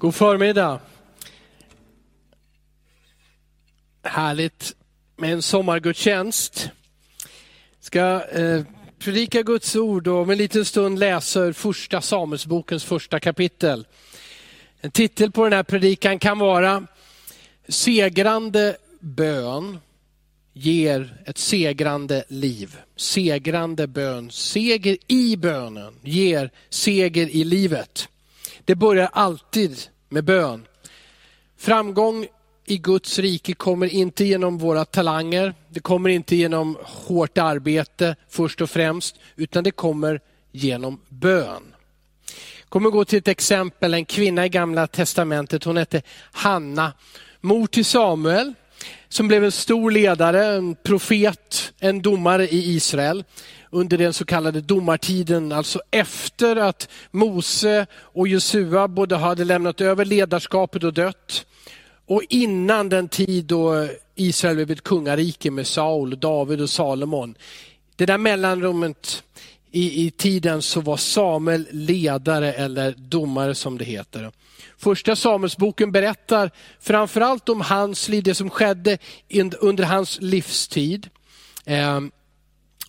God förmiddag. Härligt med en sommargudstjänst. Ska eh, predika Guds ord och om en liten stund läsa ur första Samuelsbokens första kapitel. En titel på den här predikan kan vara Segrande bön ger ett segrande liv. Segrande bön, seger i bönen ger seger i livet. Det börjar alltid med bön. Framgång i Guds rike kommer inte genom våra talanger, det kommer inte genom hårt arbete först och främst, utan det kommer genom bön. Jag kommer gå till ett exempel, en kvinna i gamla testamentet, hon hette Hanna, mor till Samuel, som blev en stor ledare, en profet, en domare i Israel under den så kallade domartiden, alltså efter att Mose och Josua både hade lämnat över ledarskapet och dött och innan den tid då Israel blev ett kungarike med Saul, David och Salomon. Det där mellanrummet i, i tiden så var Samuel ledare eller domare som det heter. Första Samuelsboken berättar framförallt om hans liv, det som skedde under hans livstid. Ehm,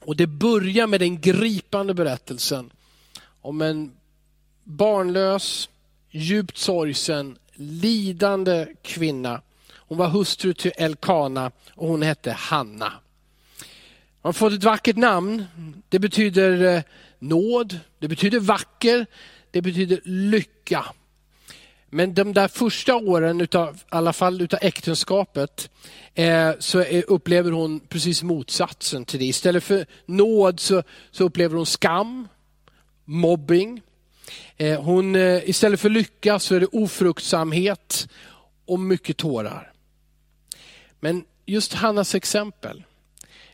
och det börjar med den gripande berättelsen om en barnlös, djupt sorgsen, lidande kvinna. Hon var hustru till Elkana och hon hette Hanna. Hon har fått ett vackert namn. Det betyder eh, nåd, det betyder vacker, det betyder lycka. Men de där första åren, utav, i alla fall utav äktenskapet, eh, så är, upplever hon precis motsatsen till det. Istället för nåd så, så upplever hon skam, mobbing. Eh, hon, eh, istället för lycka så är det ofruktsamhet och mycket tårar. Men just Hannas exempel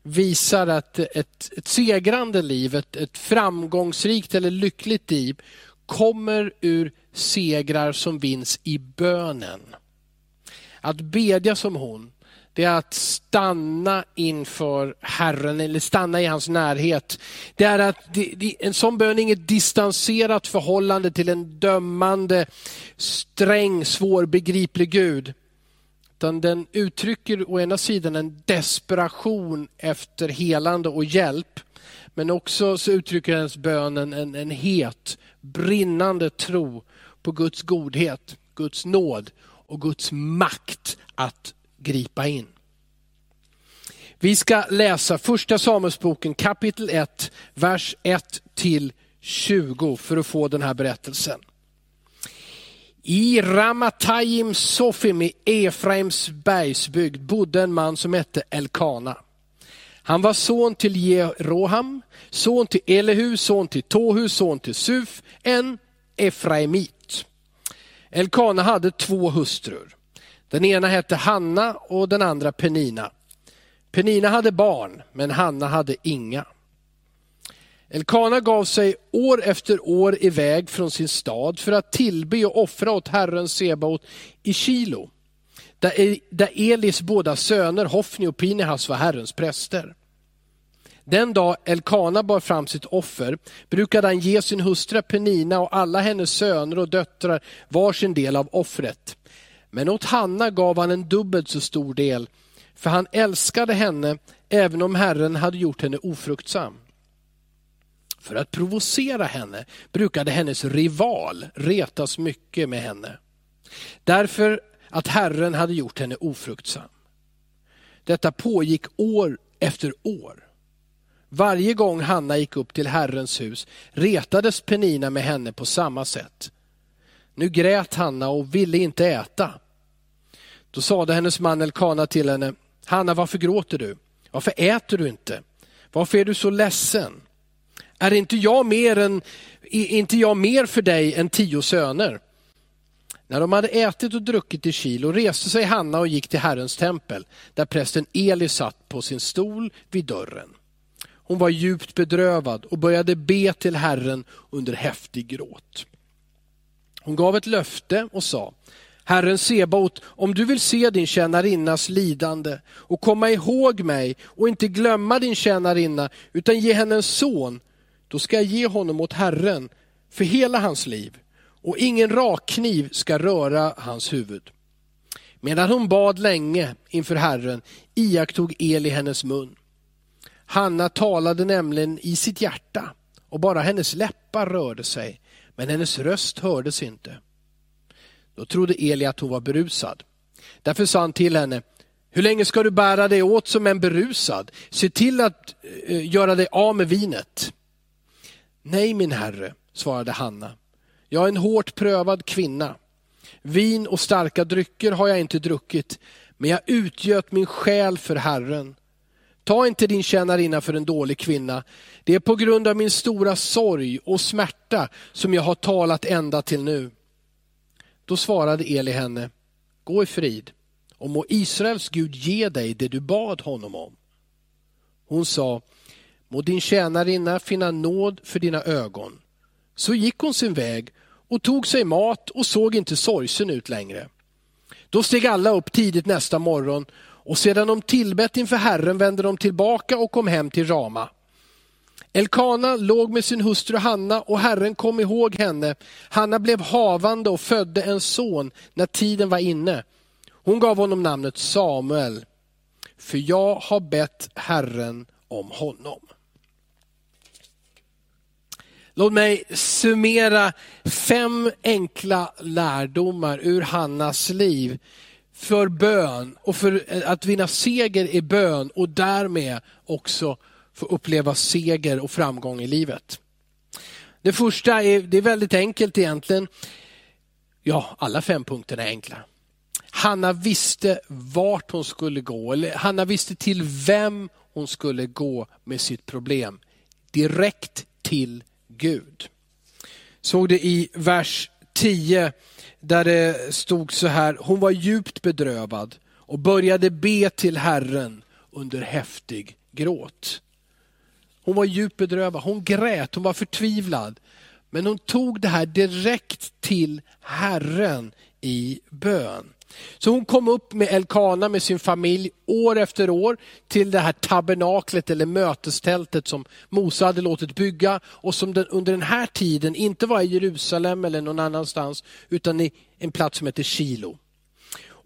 visar att ett, ett segrande liv, ett, ett framgångsrikt eller lyckligt liv kommer ur segrar som vinns i bönen. Att bedja som hon, det är att stanna inför Herren eller stanna i hans närhet. Det är att en sån bön är inget distanserat förhållande till en dömande, sträng, svårbegriplig Gud. Utan den uttrycker å ena sidan en desperation efter helande och hjälp. Men också så uttrycker hennes bön en, en, en het, brinnande tro på Guds godhet, Guds nåd och Guds makt att gripa in. Vi ska läsa första Samuelsboken kapitel 1, vers 1 till 20 för att få den här berättelsen. I Ramatayim Sofim i Efraims bergsbygd bodde en man som hette Elkana. Han var son till Jeroham, son till Elehu, son till Tohu, son till Suf, en Efraimit. Elkana hade två hustrur. Den ena hette Hanna och den andra Penina. Penina hade barn, men Hanna hade inga. Elkana gav sig år efter år iväg från sin stad för att tillbe och offra åt Herren Sebaot i Kilo, där e- Elis båda söner Hofni och Pinehas var Herrens präster. Den dag Elkana bar fram sitt offer brukade han ge sin hustru Penina och alla hennes söner och döttrar var sin del av offret. Men åt Hanna gav han en dubbelt så stor del, för han älskade henne även om Herren hade gjort henne ofruktsam. För att provocera henne brukade hennes rival retas mycket med henne. Därför att Herren hade gjort henne ofruktsam. Detta pågick år efter år. Varje gång Hanna gick upp till Herrens hus retades Penina med henne på samma sätt. Nu grät Hanna och ville inte äta. Då sade hennes man Elkana till henne, Hanna varför gråter du? Varför äter du inte? Varför är du så ledsen? Är inte jag mer, än, inte jag mer för dig än tio söner? När de hade ätit och druckit i Kilo reste sig Hanna och gick till Herrens tempel, där prästen Eli satt på sin stol vid dörren. Hon var djupt bedrövad och började be till Herren under häftig gråt. Hon gav ett löfte och sa, Herren Sebaot, om du vill se din tjänarinnas lidande och komma ihåg mig och inte glömma din tjänarinna utan ge henne en son, då ska jag ge honom åt Herren för hela hans liv och ingen rakkniv ska röra hans huvud. Medan hon bad länge inför Herren iakttog Eli hennes mun. Hanna talade nämligen i sitt hjärta och bara hennes läppar rörde sig, men hennes röst hördes inte. Då trodde Eli att hon var berusad. Därför sa han till henne, hur länge ska du bära dig åt som en berusad? Se till att eh, göra dig av med vinet. Nej, min herre, svarade Hanna. Jag är en hårt prövad kvinna. Vin och starka drycker har jag inte druckit, men jag utgöt min själ för Herren. Ta inte din tjänarinna för en dålig kvinna. Det är på grund av min stora sorg och smärta som jag har talat ända till nu. Då svarade Eli henne, gå i frid och må Israels Gud ge dig det du bad honom om. Hon sa, må din tjänarinna finna nåd för dina ögon. Så gick hon sin väg och tog sig mat och såg inte sorgsen ut längre. Då steg alla upp tidigt nästa morgon och sedan de tillbett inför Herren vände de tillbaka och kom hem till Rama. Elkana låg med sin hustru Hanna och Herren kom ihåg henne. Hanna blev havande och födde en son när tiden var inne. Hon gav honom namnet Samuel, för jag har bett Herren om honom. Låt mig summera fem enkla lärdomar ur Hannas liv för bön och för att vinna seger i bön och därmed också få uppleva seger och framgång i livet. Det första är, det är väldigt enkelt egentligen. Ja, alla fem punkterna är enkla. Hanna visste vart hon skulle gå, eller Hanna visste till vem hon skulle gå med sitt problem. Direkt till Gud. Såg det i vers 10 där det stod så här, hon var djupt bedrövad och började be till Herren under häftig gråt. Hon var djupt bedrövad, hon grät, hon var förtvivlad. Men hon tog det här direkt till Herren i bön. Så hon kom upp med Elkana med sin familj år efter år till det här tabernaklet eller mötestältet som Mose hade låtit bygga och som den, under den här tiden inte var i Jerusalem eller någon annanstans utan i en plats som heter Kilo.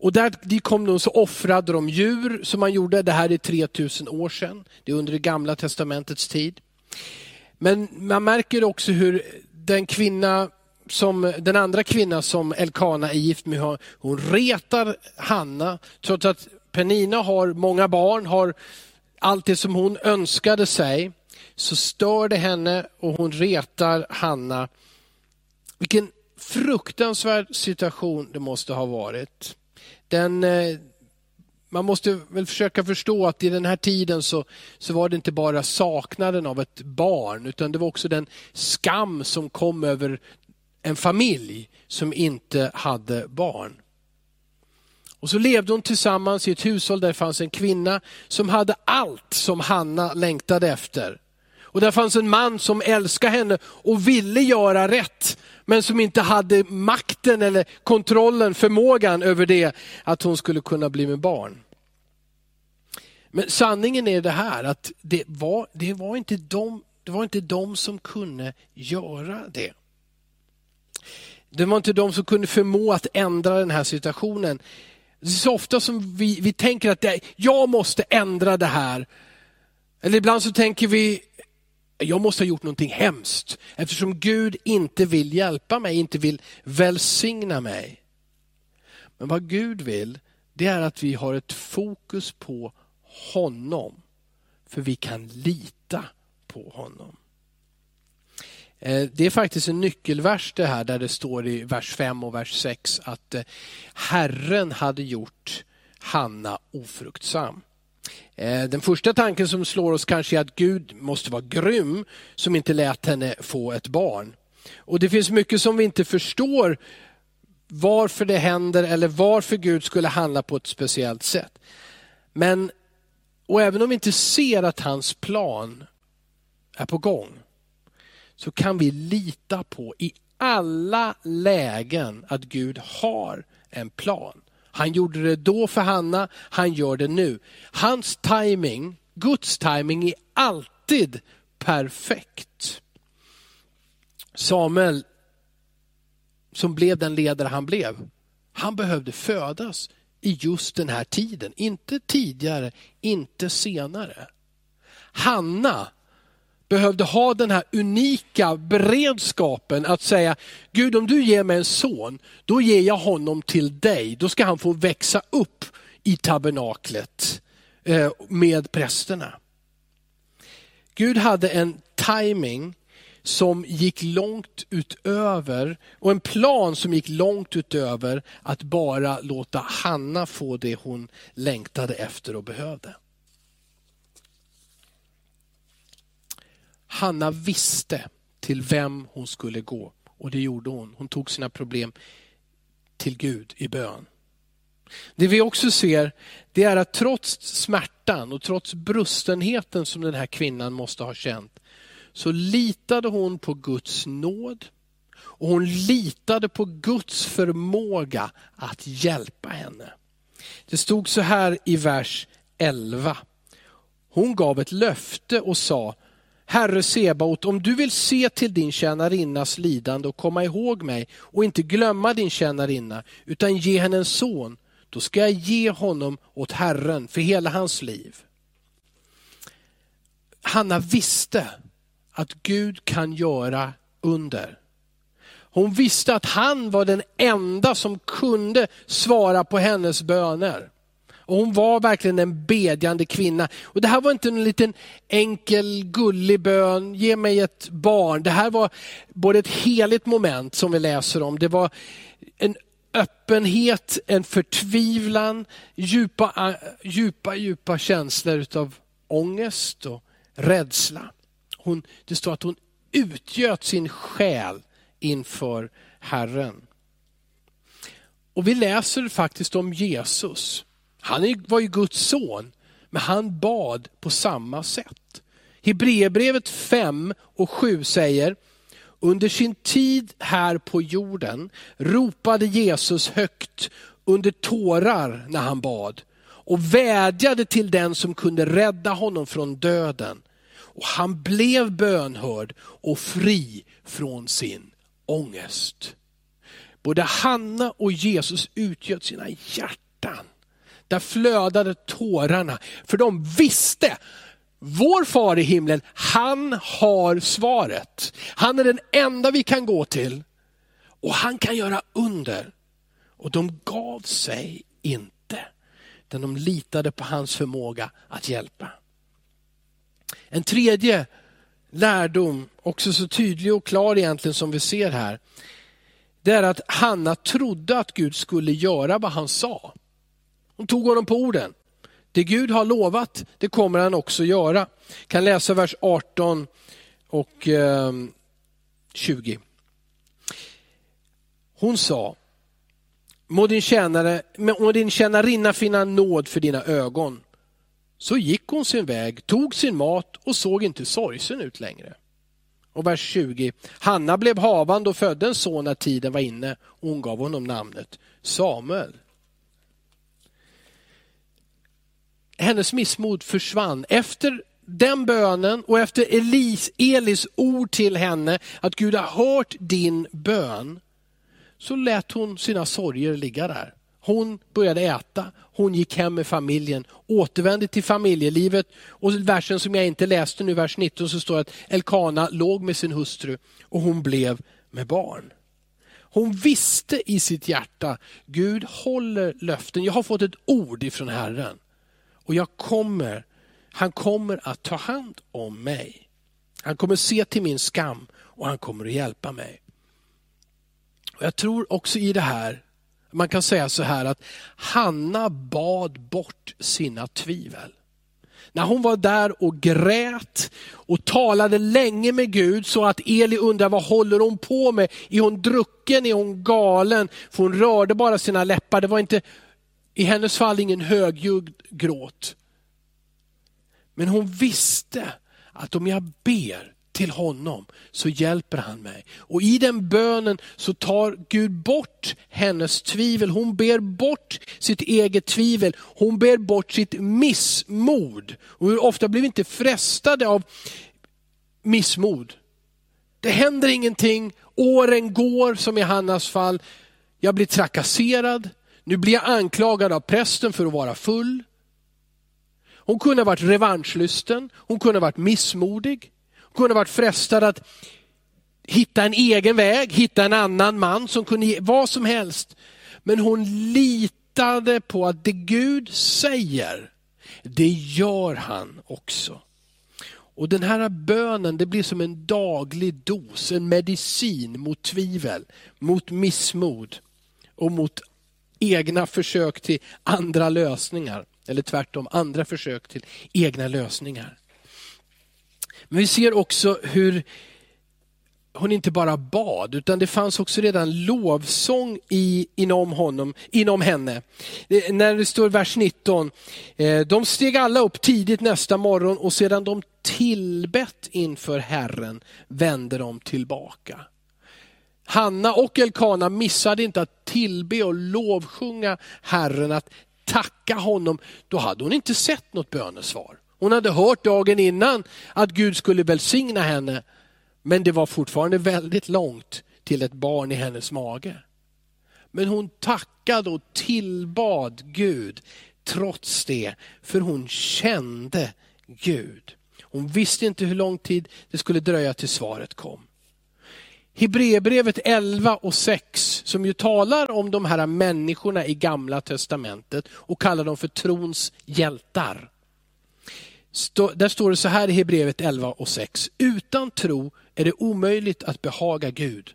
Och där de kom de så offrade de djur som man gjorde, det här är 3000 år sedan, det är under det gamla testamentets tid. Men man märker också hur den kvinna som den andra kvinnan som Elkana är gift med, hon retar Hanna trots att Penina har många barn, har allt det som hon önskade sig, så stör det henne och hon retar Hanna. Vilken fruktansvärd situation det måste ha varit. Den, eh, man måste väl försöka förstå att i den här tiden så, så var det inte bara saknaden av ett barn, utan det var också den skam som kom över en familj som inte hade barn. Och så levde hon tillsammans i ett hushåll där det fanns en kvinna som hade allt som Hanna längtade efter. Och där fanns en man som älskade henne och ville göra rätt, men som inte hade makten eller kontrollen, förmågan över det, att hon skulle kunna bli med barn. Men sanningen är det här att det var, det var, inte, de, det var inte de som kunde göra det. Det var inte de som kunde förmå att ändra den här situationen. Det är så ofta som vi, vi tänker att det, jag måste ändra det här. Eller ibland så tänker vi, jag måste ha gjort någonting hemskt eftersom Gud inte vill hjälpa mig, inte vill välsigna mig. Men vad Gud vill, det är att vi har ett fokus på honom. För vi kan lita på honom. Eh, det är faktiskt en nyckelvers det här där det står i vers 5 och vers 6 att eh, Herren hade gjort Hanna ofruktsam. Eh, den första tanken som slår oss kanske är att Gud måste vara grym som inte lät henne få ett barn. Och Det finns mycket som vi inte förstår varför det händer eller varför Gud skulle handla på ett speciellt sätt. Men, och även om vi inte ser att hans plan är på gång, så kan vi lita på i alla lägen att Gud har en plan. Han gjorde det då för Hanna, han gör det nu. Hans timing, Guds timing är alltid perfekt. Samuel som blev den ledare han blev. Han behövde födas i just den här tiden. Inte tidigare, inte senare. Hanna behövde ha den här unika beredskapen att säga, Gud om du ger mig en son, då ger jag honom till dig. Då ska han få växa upp i tabernaklet eh, med prästerna. Gud hade en timing som gick långt utöver, och en plan som gick långt utöver att bara låta Hanna få det hon längtade efter och behövde. Hanna visste till vem hon skulle gå och det gjorde hon. Hon tog sina problem till Gud i bön. Det vi också ser det är att trots smärtan och trots brustenheten som den här kvinnan måste ha känt så litade hon på Guds nåd och hon litade på Guds förmåga att hjälpa henne. Det stod så här i vers 11. Hon gav ett löfte och sa, Herre Sebaot, om du vill se till din tjänarinnas lidande och komma ihåg mig och inte glömma din tjänarinna, utan ge henne en son, då ska jag ge honom åt Herren för hela hans liv. Hanna visste att Gud kan göra under. Hon visste att han var den enda som kunde svara på hennes böner. Och hon var verkligen en bedjande kvinna. Och Det här var inte en liten enkel gullig bön, ge mig ett barn. Det här var både ett heligt moment som vi läser om, det var en öppenhet, en förtvivlan, djupa, djupa, djupa känslor av ångest och rädsla. Hon, det står att hon utgöt sin själ inför Herren. Och vi läser faktiskt om Jesus. Han var ju Guds son, men han bad på samma sätt. Hebreerbrevet 5 och 7 säger, under sin tid här på jorden ropade Jesus högt under tårar när han bad och vädjade till den som kunde rädda honom från döden. Och han blev bönhörd och fri från sin ångest. Både Hanna och Jesus utgöt sina hjärtan. Där flödade tårarna, för de visste vår far i himlen, han har svaret. Han är den enda vi kan gå till. Och han kan göra under. Och de gav sig inte. Utan de litade på hans förmåga att hjälpa. En tredje lärdom, också så tydlig och klar egentligen som vi ser här. Det är att Hanna trodde att Gud skulle göra vad han sa. Hon tog honom på orden. Det Gud har lovat, det kommer han också göra. Kan läsa vers 18 och eh, 20. Hon sa, må din, tjänare, må din tjänarinna finna nåd för dina ögon. Så gick hon sin väg, tog sin mat och såg inte sorgsen ut längre. Och vers 20. Hanna blev havande och födde en son när tiden var inne och hon gav honom namnet Samuel. Hennes missmod försvann. Efter den bönen och efter Elis, Elis ord till henne att Gud har hört din bön, så lät hon sina sorger ligga där. Hon började äta, hon gick hem med familjen, återvände till familjelivet och versen som jag inte läste nu, vers 19, så står det att Elkana låg med sin hustru och hon blev med barn. Hon visste i sitt hjärta, Gud håller löften. Jag har fått ett ord ifrån Herren. Och jag kommer, han kommer att ta hand om mig. Han kommer se till min skam och han kommer att hjälpa mig. Och jag tror också i det här, man kan säga så här att Hanna bad bort sina tvivel. När hon var där och grät och talade länge med Gud så att Eli undrar vad håller hon på med? Är hon drucken? Är hon galen? För hon rörde bara sina läppar. Det var inte i hennes fall ingen högljudd gråt. Men hon visste att om jag ber till honom så hjälper han mig. Och i den bönen så tar Gud bort hennes tvivel. Hon ber bort sitt eget tvivel. Hon ber bort sitt missmod. Och hur ofta blir vi inte frestade av missmod? Det händer ingenting, åren går som i Hannas fall. Jag blir trakasserad, nu blir jag anklagad av prästen för att vara full. Hon kunde ha varit revanschlysten, hon kunde ha varit missmodig. Hon kunde ha varit frestad att hitta en egen väg, hitta en annan man som kunde ge vad som helst. Men hon litade på att det Gud säger, det gör han också. Och den här bönen det blir som en daglig dos, en medicin mot tvivel, mot missmod och mot egna försök till andra lösningar. Eller tvärtom, andra försök till egna lösningar. Men vi ser också hur hon inte bara bad, utan det fanns också redan lovsång i, inom, honom, inom henne. Det, när det står vers 19, eh, de steg alla upp tidigt nästa morgon och sedan de tillbett inför Herren vände de tillbaka. Hanna och Elkana missade inte att tillbe och lovsjunga Herren, att tacka honom. Då hade hon inte sett något bönesvar. Hon hade hört dagen innan att Gud skulle välsigna henne. Men det var fortfarande väldigt långt till ett barn i hennes mage. Men hon tackade och tillbad Gud trots det, för hon kände Gud. Hon visste inte hur lång tid det skulle dröja till svaret kom. Hebreerbrevet 11 och 6 som ju talar om de här människorna i gamla testamentet och kallar dem för trons hjältar. Där står det så här i Hebreerbrevet 11 och 6. Utan tro är det omöjligt att behaga Gud.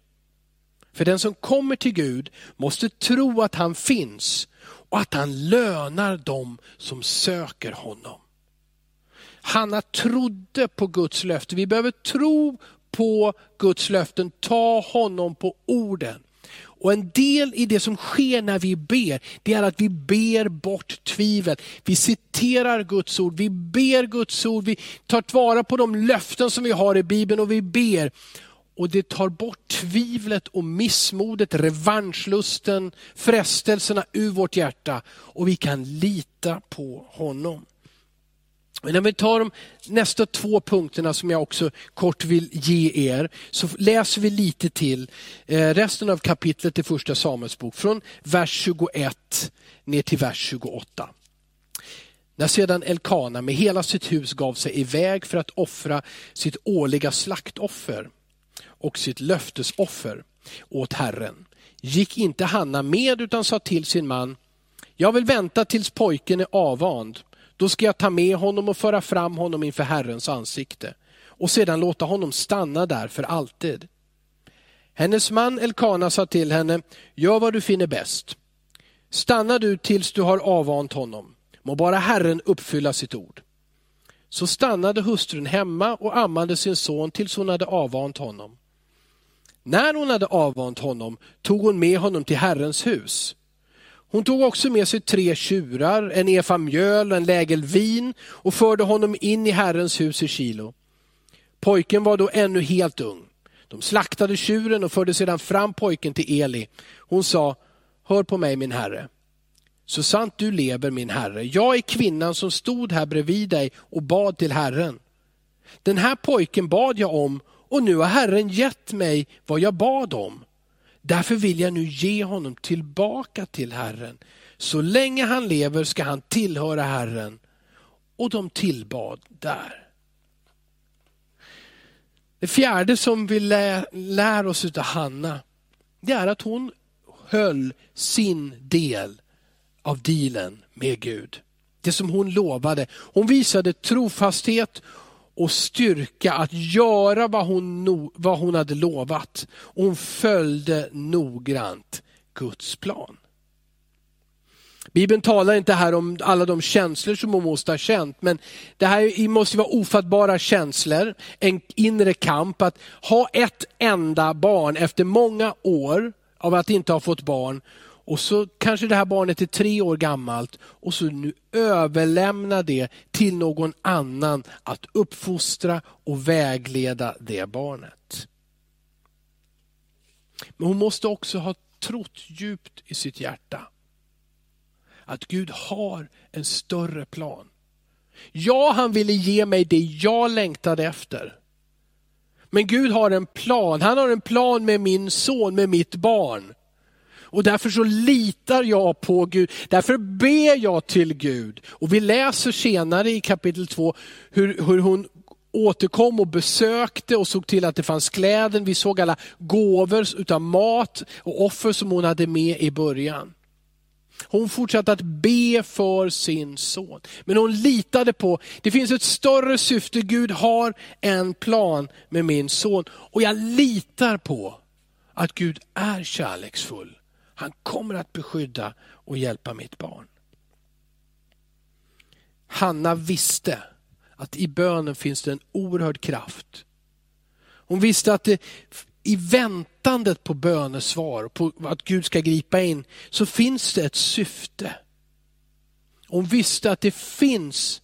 För den som kommer till Gud måste tro att han finns och att han lönar dem som söker honom. Hanna trodde på Guds löfte. Vi behöver tro på Guds löften, ta honom på orden. Och en del i det som sker när vi ber, det är att vi ber bort tvivel. Vi citerar Guds ord, vi ber Guds ord, vi tar vara på de löften som vi har i Bibeln och vi ber. Och det tar bort tvivlet och missmodet, revanschlusten, frestelserna ur vårt hjärta. Och vi kan lita på honom. Men när vi tar de nästa två punkterna som jag också kort vill ge er, så läser vi lite till eh, resten av kapitlet i första Samuelsbok, från vers 21 ner till vers 28. När sedan Elkana med hela sitt hus gav sig iväg för att offra sitt årliga slaktoffer och sitt löftesoffer åt Herren, gick inte Hanna med utan sa till sin man, jag vill vänta tills pojken är avvand då ska jag ta med honom och föra fram honom inför Herrens ansikte och sedan låta honom stanna där för alltid. Hennes man Elkana sa till henne, gör vad du finner bäst. Stanna du tills du har avvant honom, må bara Herren uppfylla sitt ord. Så stannade hustrun hemma och ammade sin son tills hon hade avvant honom. När hon hade avvant honom tog hon med honom till Herrens hus. Hon tog också med sig tre tjurar, en efa mjöl och en lägel vin och förde honom in i Herrens hus i Kilo. Pojken var då ännu helt ung. De slaktade tjuren och förde sedan fram pojken till Eli. Hon sa, hör på mig min herre. Så sant du lever min herre, jag är kvinnan som stod här bredvid dig och bad till Herren. Den här pojken bad jag om och nu har Herren gett mig vad jag bad om. Därför vill jag nu ge honom tillbaka till Herren. Så länge han lever ska han tillhöra Herren. Och de tillbad där. Det fjärde som vi lär, lär oss av Hanna, det är att hon höll sin del av dealen med Gud. Det som hon lovade. Hon visade trofasthet och styrka att göra vad hon, vad hon hade lovat. hon följde noggrant Guds plan. Bibeln talar inte här om alla de känslor som hon måste ha känt, men det här måste vara ofattbara känslor, en inre kamp att ha ett enda barn efter många år av att inte ha fått barn och så kanske det här barnet är tre år gammalt och så nu överlämna det till någon annan att uppfostra och vägleda det barnet. Men hon måste också ha trott djupt i sitt hjärta att Gud har en större plan. Ja, han ville ge mig det jag längtade efter. Men Gud har en plan. Han har en plan med min son, med mitt barn. Och därför så litar jag på Gud. Därför ber jag till Gud. Och vi läser senare i kapitel 2 hur, hur hon återkom och besökte och såg till att det fanns kläder. Vi såg alla gåvor utav mat och offer som hon hade med i början. Hon fortsatte att be för sin son. Men hon litade på, det finns ett större syfte, Gud har en plan med min son. Och jag litar på att Gud är kärleksfull. Han kommer att beskydda och hjälpa mitt barn. Hanna visste att i bönen finns det en oerhörd kraft. Hon visste att det, i väntandet på bönesvar, på att Gud ska gripa in, så finns det ett syfte. Hon visste att det finns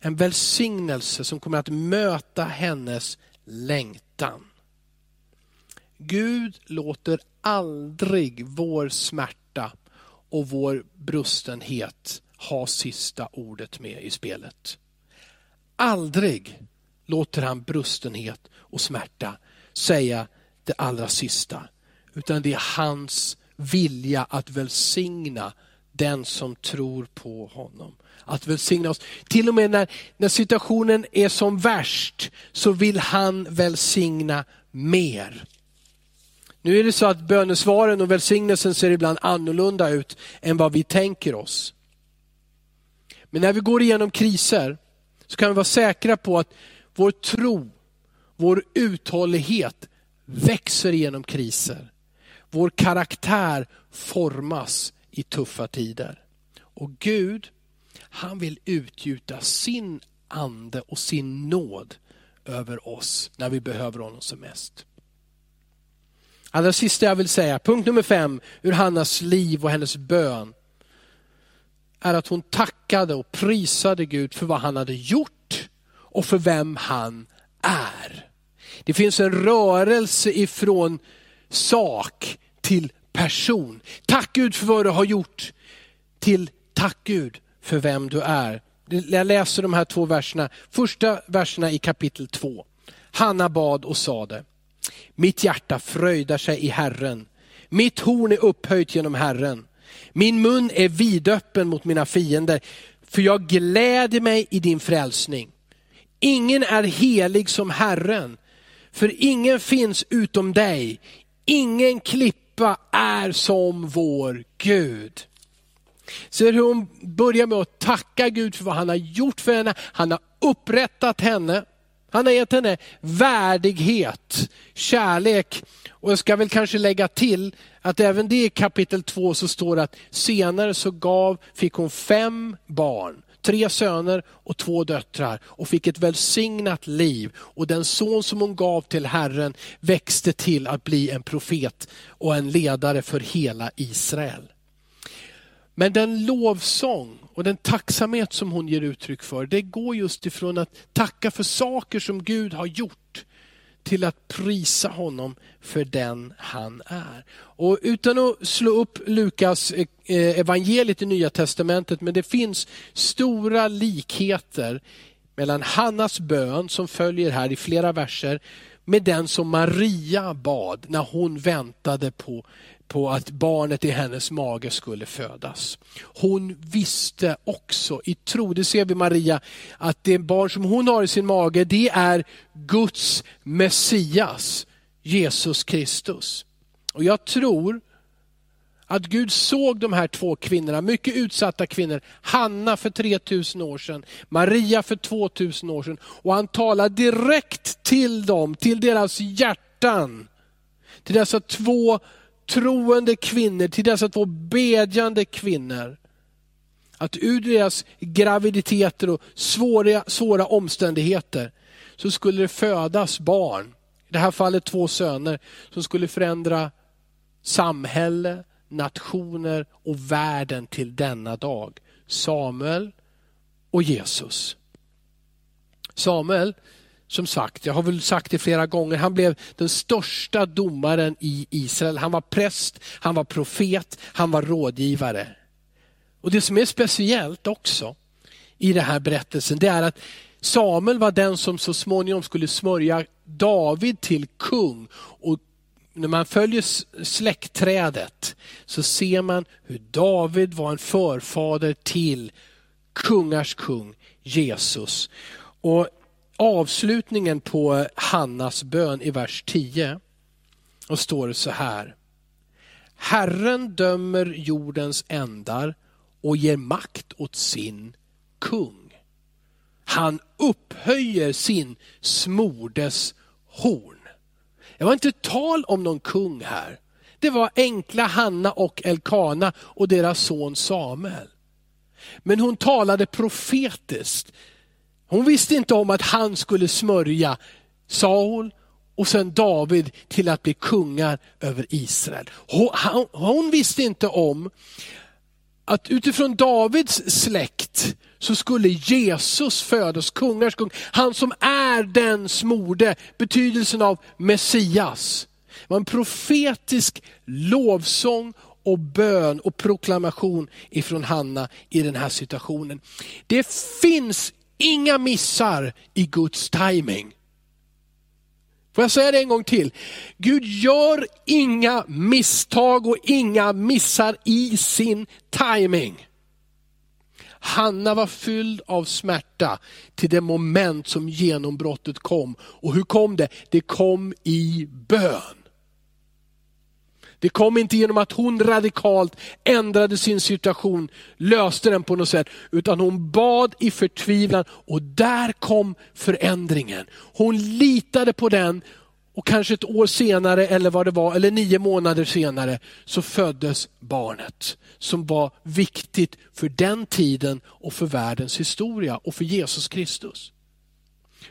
en välsignelse som kommer att möta hennes längtan. Gud låter aldrig vår smärta och vår brustenhet ha sista ordet med i spelet. Aldrig låter han brustenhet och smärta säga det allra sista. Utan det är hans vilja att välsigna den som tror på honom. Att välsigna oss. Till och med när, när situationen är som värst så vill han välsigna mer. Nu är det så att bönesvaren och välsignelsen ser ibland annorlunda ut än vad vi tänker oss. Men när vi går igenom kriser så kan vi vara säkra på att vår tro, vår uthållighet växer genom kriser. Vår karaktär formas i tuffa tider. Och Gud, han vill utgjuta sin ande och sin nåd över oss när vi behöver honom som mest. Allra sista jag vill säga, punkt nummer fem ur Hannas liv och hennes bön, är att hon tackade och prisade Gud för vad han hade gjort och för vem han är. Det finns en rörelse ifrån sak till person. Tack Gud för vad du har gjort, till tack Gud för vem du är. Jag läser de här två verserna, första verserna i kapitel 2. Hanna bad och sade, mitt hjärta fröjdar sig i Herren. Mitt horn är upphöjt genom Herren. Min mun är vidöppen mot mina fiender, för jag gläder mig i din frälsning. Ingen är helig som Herren, för ingen finns utom dig. Ingen klippa är som vår Gud. Ser hur hon börjar med att tacka Gud för vad han har gjort för henne. Han har upprättat henne. Han har gett henne värdighet, kärlek och jag ska väl kanske lägga till att även det i kapitel 2 så står det att senare så gav, fick hon fem barn tre söner och två döttrar och fick ett välsignat liv. Och den son som hon gav till Herren växte till att bli en profet och en ledare för hela Israel. Men den lovsång och den tacksamhet som hon ger uttryck för, det går just ifrån att tacka för saker som Gud har gjort till att prisa honom för den han är. Och utan att slå upp Lukas eh, evangeliet i Nya Testamentet, men det finns stora likheter mellan Hannas bön som följer här i flera verser med den som Maria bad när hon väntade på på att barnet i hennes mage skulle födas. Hon visste också i tro, det ser vi Maria, att det barn som hon har i sin mage, det är Guds Messias, Jesus Kristus. Och jag tror att Gud såg de här två kvinnorna, mycket utsatta kvinnor, Hanna för 3000 år sedan, Maria för 2000 år sedan. Och han talade direkt till dem, till deras hjärtan. Till dessa två troende kvinnor, till dessa två bedjande kvinnor. Att ur deras graviditeter och svåra, svåra omständigheter så skulle det födas barn, i det här fallet två söner, som skulle förändra samhälle, nationer och världen till denna dag. Samuel och Jesus. Samuel som sagt, jag har väl sagt det flera gånger, han blev den största domaren i Israel. Han var präst, han var profet, han var rådgivare. Och Det som är speciellt också i den här berättelsen, det är att Samuel var den som så småningom skulle smörja David till kung. Och när man följer släktträdet så ser man hur David var en förfader till kungars kung, Jesus. Och avslutningen på Hannas bön i vers 10, och står det så här. Herren dömer jordens ändar och ger makt åt sin kung. Han upphöjer sin smordes horn. Det var inte tal om någon kung här. Det var enkla Hanna och Elkana och deras son Samuel. Men hon talade profetiskt. Hon visste inte om att han skulle smörja Saul och sen David till att bli kungar över Israel. Hon, hon visste inte om att utifrån Davids släkt så skulle Jesus födas, kungars kung. Han som är den smorde, betydelsen av Messias. Det var en profetisk lovsång och bön och proklamation ifrån Hanna i den här situationen. Det finns inga missar i Guds timing. Får jag säga det en gång till? Gud gör inga misstag och inga missar i sin timing. Hanna var fylld av smärta till det moment som genombrottet kom. Och hur kom det? Det kom i bön. Det kom inte genom att hon radikalt ändrade sin situation, löste den på något sätt, utan hon bad i förtvivlan och där kom förändringen. Hon litade på den och kanske ett år senare, eller vad det var, eller nio månader senare, så föddes barnet som var viktigt för den tiden och för världens historia och för Jesus Kristus.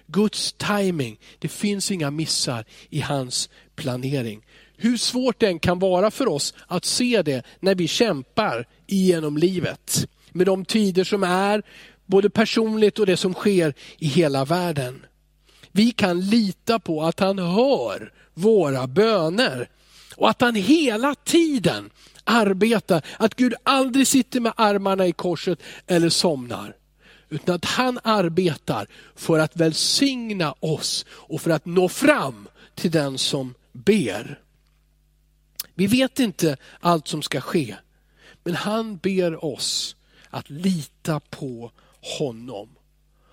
Guds timing, det finns inga missar i hans planering. Hur svårt det än kan vara för oss att se det när vi kämpar igenom livet. Med de tider som är, både personligt och det som sker i hela världen. Vi kan lita på att han hör våra böner och att han hela tiden arbetar. Att Gud aldrig sitter med armarna i korset eller somnar. Utan att han arbetar för att välsigna oss och för att nå fram till den som ber. Vi vet inte allt som ska ske, men han ber oss att lita på honom.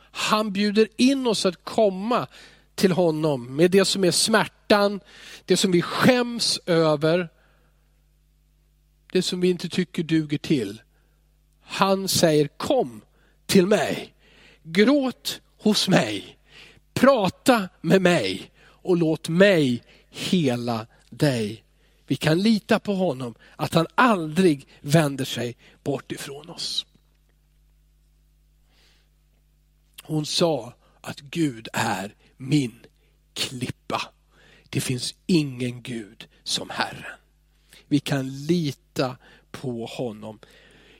Han bjuder in oss att komma till honom med det som är smärtan, det som vi skäms över, det som vi inte tycker duger till. Han säger kom till mig, gråt hos mig, prata med mig och låt mig hela dig. Vi kan lita på honom, att han aldrig vänder sig bort ifrån oss. Hon sa att Gud är min klippa. Det finns ingen Gud som Herren. Vi kan lita på honom.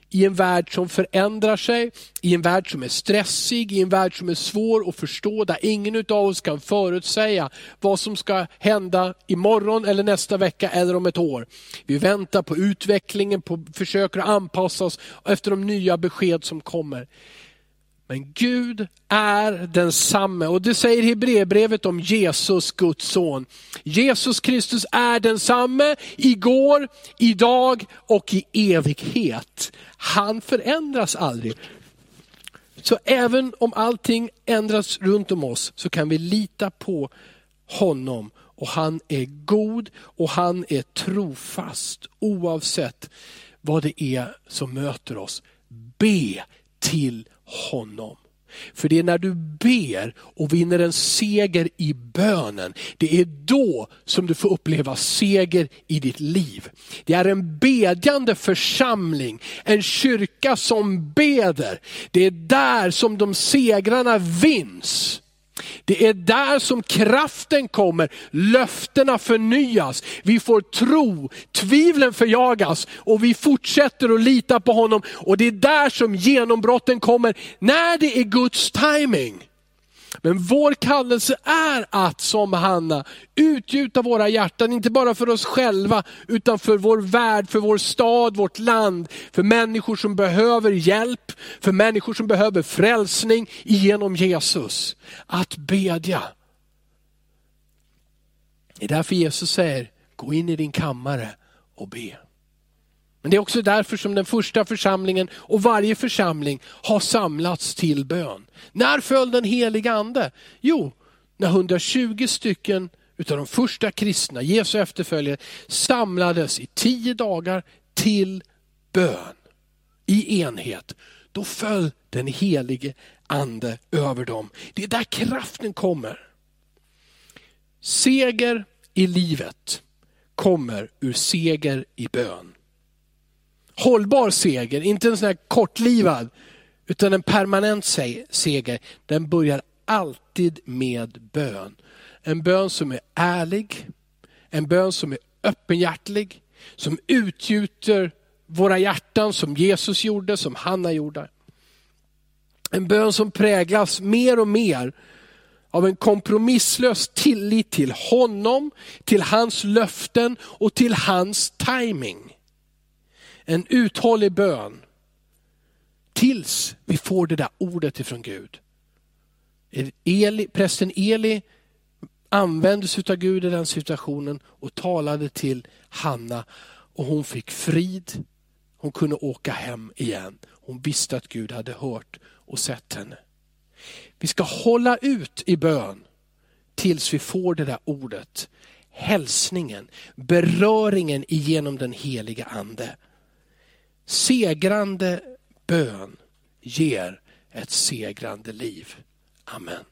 I en värld som förändrar sig, i en värld som är stressig, i en värld som är svår att förstå, där ingen av oss kan förutsäga vad som ska hända imorgon eller nästa vecka eller om ett år. Vi väntar på utvecklingen, på, försöker anpassa oss efter de nya besked som kommer. Men Gud är densamme och det säger Hebreerbrevet om Jesus, Guds son. Jesus Kristus är densamme igår, idag och i evighet. Han förändras aldrig. Så även om allting ändras runt om oss så kan vi lita på honom. Och han är god och han är trofast oavsett vad det är som möter oss. Be till honom. För det är när du ber och vinner en seger i bönen, det är då som du får uppleva seger i ditt liv. Det är en bedjande församling, en kyrka som beder. Det är där som de segrarna vinns. Det är där som kraften kommer, löftena förnyas, vi får tro, tvivlen förjagas och vi fortsätter att lita på honom. Och det är där som genombrotten kommer, när det är Guds timing. Men vår kallelse är att som Hanna utgjuta våra hjärtan, inte bara för oss själva, utan för vår värld, för vår stad, vårt land, för människor som behöver hjälp, för människor som behöver frälsning genom Jesus. Att bedja. Det är därför Jesus säger, gå in i din kammare och be. Men det är också därför som den första församlingen och varje församling har samlats till bön. När föll den heliga ande? Jo, när 120 stycken utav de första kristna, Jesu efterföljare, samlades i tio dagar till bön i enhet. Då föll den helige ande över dem. Det är där kraften kommer. Seger i livet kommer ur seger i bön. Hållbar seger, inte en sån här kortlivad, utan en permanent seger. Den börjar alltid med bön. En bön som är ärlig, en bön som är öppenhjärtlig, som utgjuter våra hjärtan som Jesus gjorde, som Hanna gjorde. En bön som präglas mer och mer av en kompromisslös tillit till honom, till hans löften och till hans timing. En uthållig bön tills vi får det där ordet ifrån Gud. Eli, prästen Eli användes av Gud i den situationen och talade till Hanna och hon fick frid. Hon kunde åka hem igen. Hon visste att Gud hade hört och sett henne. Vi ska hålla ut i bön tills vi får det där ordet. Hälsningen, beröringen genom den heliga ande. Segrande bön ger ett segrande liv. Amen.